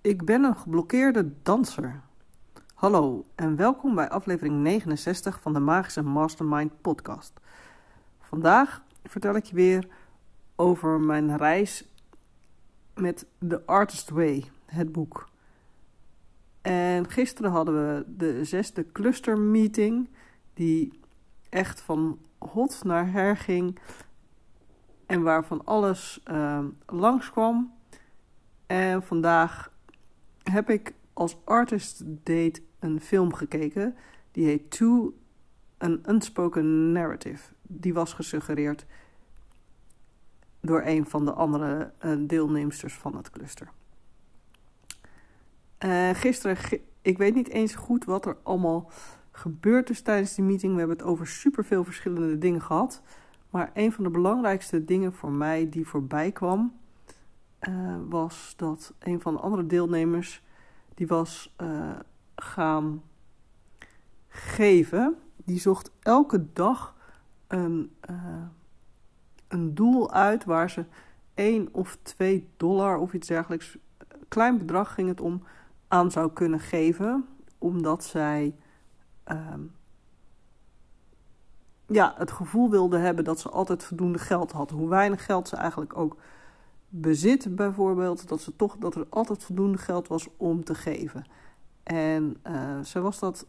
Ik ben een geblokkeerde danser. Hallo en welkom bij aflevering 69 van de Magische Mastermind podcast. Vandaag vertel ik je weer over mijn reis met The Artist Way, het boek. En gisteren hadden we de zesde cluster meeting, die echt van hot naar her ging en waarvan alles uh, langskwam. En vandaag heb ik als artist date een film gekeken. Die heet To An Unspoken Narrative. Die was gesuggereerd door een van de andere uh, deelnemsters van het cluster. Uh, gisteren, ik weet niet eens goed wat er allemaal gebeurd is tijdens die meeting. We hebben het over superveel verschillende dingen gehad. Maar een van de belangrijkste dingen voor mij die voorbij kwam, uh, was dat een van de andere deelnemers die was uh, gaan geven. Die zocht elke dag een, uh, een doel uit waar ze 1 of 2 dollar of iets dergelijks, klein bedrag ging het om, aan zou kunnen geven. Omdat zij uh, ja, het gevoel wilde hebben dat ze altijd voldoende geld had. Hoe weinig geld ze eigenlijk ook bezit bijvoorbeeld, dat, ze toch, dat er altijd voldoende geld was om te geven. En uh, ze was dat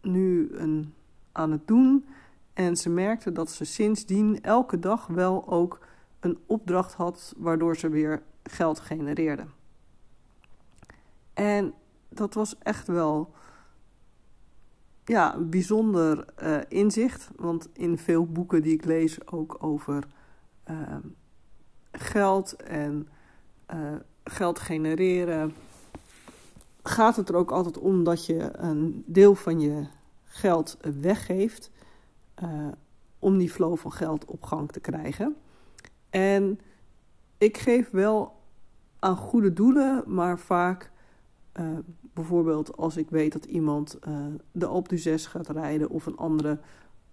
nu een, aan het doen. En ze merkte dat ze sindsdien elke dag wel ook een opdracht had waardoor ze weer geld genereerde. En dat was echt wel ja, bijzonder uh, inzicht. Want in veel boeken die ik lees ook over uh, geld en uh, geld genereren, gaat het er ook altijd om dat je een deel van je geld weggeeft om die flow van geld op gang te krijgen. En ik geef wel aan goede doelen, maar vaak bijvoorbeeld als ik weet dat iemand de Alpe d'Huez gaat rijden of een andere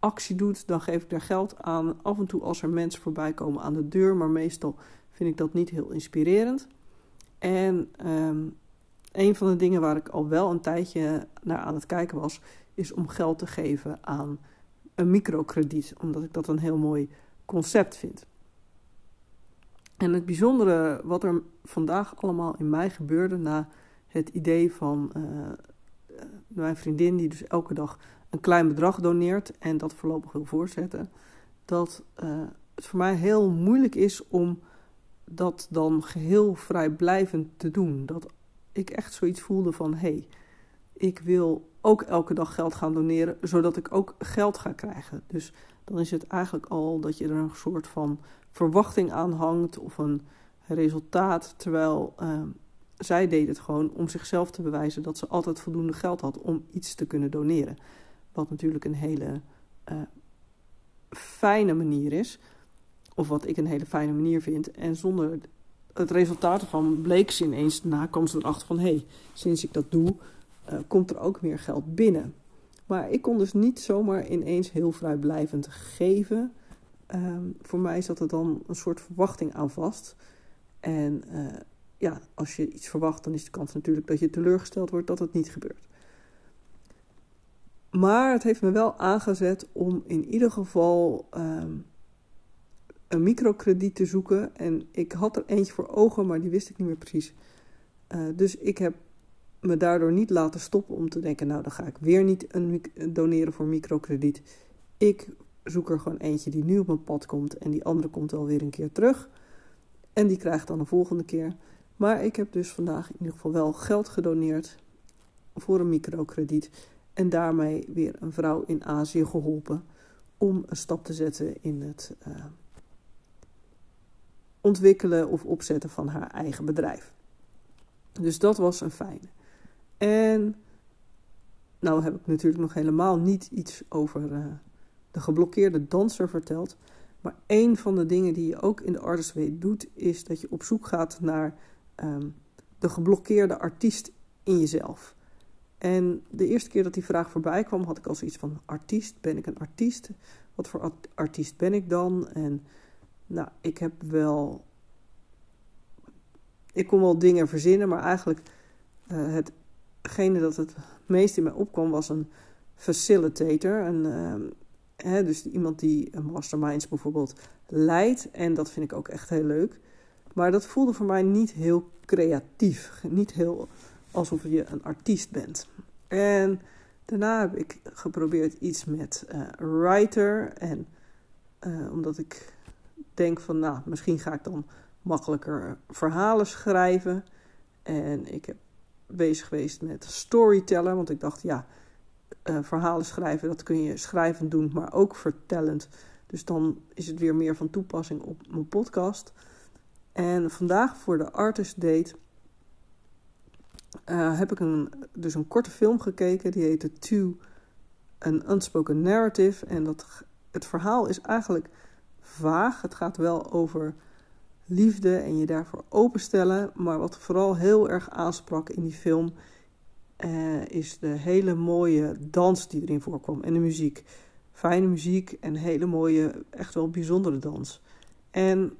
actie doet, dan geef ik daar geld aan. Af en toe als er mensen voorbij komen aan de deur, maar meestal vind ik dat niet heel inspirerend. En um, een van de dingen waar ik al wel een tijdje naar aan het kijken was, is om geld te geven aan een microkrediet, omdat ik dat een heel mooi concept vind. En het bijzondere wat er vandaag allemaal in mij gebeurde na het idee van uh, mijn vriendin, die dus elke dag een klein bedrag doneert en dat voorlopig wil voortzetten, dat uh, het voor mij heel moeilijk is om dat dan geheel vrijblijvend te doen. Dat ik echt zoiets voelde van hé, hey, ik wil ook elke dag geld gaan doneren, zodat ik ook geld ga krijgen. Dus dan is het eigenlijk al dat je er een soort van verwachting aan hangt of een resultaat, terwijl uh, zij deed het gewoon om zichzelf te bewijzen dat ze altijd voldoende geld had om iets te kunnen doneren. Wat natuurlijk een hele uh, fijne manier is. Of wat ik een hele fijne manier vind. En zonder het resultaat ervan bleek ze ineens, daarna kwam ze erachter van... hé, hey, sinds ik dat doe, uh, komt er ook meer geld binnen. Maar ik kon dus niet zomaar ineens heel vrijblijvend geven. Uh, voor mij zat er dan een soort verwachting aan vast. En uh, ja, als je iets verwacht, dan is de kans natuurlijk dat je teleurgesteld wordt dat het niet gebeurt. Maar het heeft me wel aangezet om in ieder geval um, een microkrediet te zoeken. En ik had er eentje voor ogen, maar die wist ik niet meer precies. Uh, dus ik heb me daardoor niet laten stoppen om te denken: nou, dan ga ik weer niet een doneren voor microkrediet. Ik zoek er gewoon eentje die nu op mijn pad komt en die andere komt wel weer een keer terug. En die krijgt dan de volgende keer. Maar ik heb dus vandaag in ieder geval wel geld gedoneerd voor een microkrediet. En daarmee weer een vrouw in Azië geholpen om een stap te zetten in het uh, ontwikkelen of opzetten van haar eigen bedrijf. Dus dat was een fijne. En nou heb ik natuurlijk nog helemaal niet iets over uh, de geblokkeerde danser verteld. Maar een van de dingen die je ook in de Artist Way doet, is dat je op zoek gaat naar um, de geblokkeerde artiest in jezelf. En de eerste keer dat die vraag voorbij kwam, had ik al zoiets van: artiest, ben ik een artiest? Wat voor artiest ben ik dan? En nou, ik heb wel. Ik kon wel dingen verzinnen, maar eigenlijk uh, hetgene dat het meest in mij opkwam was een facilitator. Een, uh, hè, dus iemand die een masterminds bijvoorbeeld leidt. En dat vind ik ook echt heel leuk. Maar dat voelde voor mij niet heel creatief. Niet heel alsof je een artiest bent. En daarna heb ik geprobeerd iets met uh, writer. En uh, omdat ik denk van, nou, misschien ga ik dan makkelijker verhalen schrijven. En ik heb bezig geweest met storyteller, want ik dacht, ja, uh, verhalen schrijven, dat kun je schrijvend doen, maar ook vertellend. Dus dan is het weer meer van toepassing op mijn podcast. En vandaag voor de Artist Date uh, heb ik een, dus een korte film gekeken. Die heette To An Unspoken Narrative. En dat, het verhaal is eigenlijk vaag. Het gaat wel over liefde en je daarvoor openstellen. Maar wat vooral heel erg aansprak in die film... Uh, is de hele mooie dans die erin voorkwam. En de muziek. Fijne muziek en hele mooie, echt wel bijzondere dans. En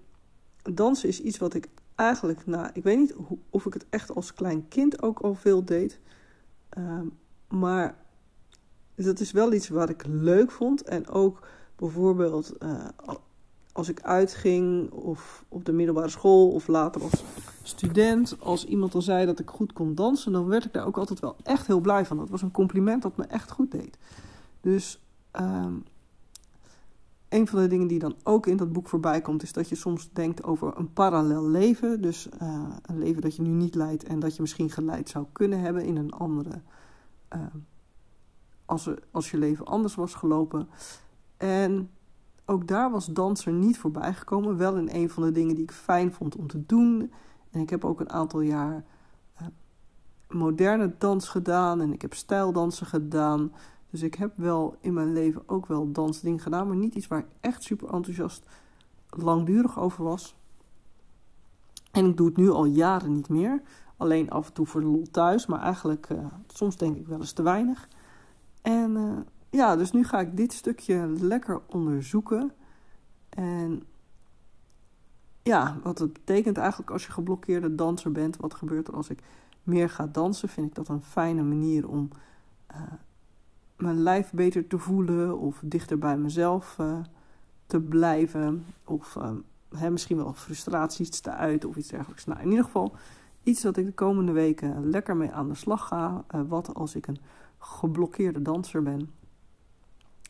dansen is iets wat ik eigenlijk, nou, ik weet niet of ik het echt als klein kind ook al veel deed. Uh, maar dat is wel iets wat ik leuk vond. En ook bijvoorbeeld uh, als ik uitging of op de middelbare school of later als student. Als iemand dan zei dat ik goed kon dansen, dan werd ik daar ook altijd wel echt heel blij van. Dat was een compliment dat me echt goed deed. Dus uh, een van de dingen die dan ook in dat boek voorbij komt, is dat je soms denkt over een parallel leven. Dus uh, een leven dat je nu niet leidt en dat je misschien geleid zou kunnen hebben in een andere. Uh, als, er, als je leven anders was gelopen. En ook daar was danser niet voorbij gekomen. Wel in een van de dingen die ik fijn vond om te doen. En ik heb ook een aantal jaar uh, moderne dans gedaan en ik heb stijldansen gedaan. Dus ik heb wel in mijn leven ook wel dansdingen gedaan, maar niet iets waar ik echt super enthousiast langdurig over was. En ik doe het nu al jaren niet meer. Alleen af en toe voor de lol thuis, maar eigenlijk uh, soms denk ik wel eens te weinig. En uh, ja, dus nu ga ik dit stukje lekker onderzoeken. En ja, wat het betekent eigenlijk als je geblokkeerde danser bent. Wat gebeurt er als ik meer ga dansen? Vind ik dat een fijne manier om uh, mijn lijf beter te voelen of dichter bij mezelf uh, te blijven. Of uh, hè, misschien wel frustraties te uiten of iets dergelijks. Nou, in ieder geval iets dat ik de komende weken lekker mee aan de slag ga. Uh, wat als ik een geblokkeerde danser ben.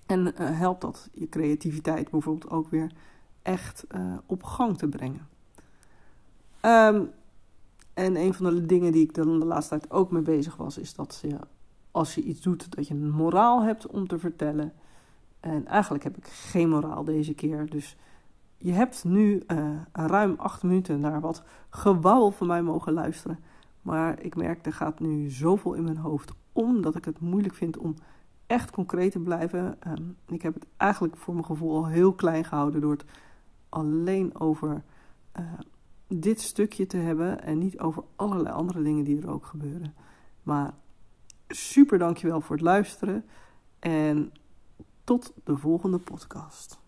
En helpt dat je creativiteit bijvoorbeeld ook weer echt op gang te brengen. Um, en een van de dingen die ik de laatste tijd ook mee bezig was, is dat je als je iets doet, dat je een moraal hebt om te vertellen. En eigenlijk heb ik geen moraal deze keer. Dus je hebt nu uh, ruim acht minuten naar wat gewauwel van mij mogen luisteren. Maar ik merk, er gaat nu zoveel in mijn hoofd om dat ik het moeilijk vind om echt concreet te blijven. Um, ik heb het eigenlijk voor mijn gevoel al heel klein gehouden door het alleen over uh, dit stukje te hebben en niet over allerlei andere dingen die er ook gebeuren. Maar super dankjewel voor het luisteren en tot de volgende podcast.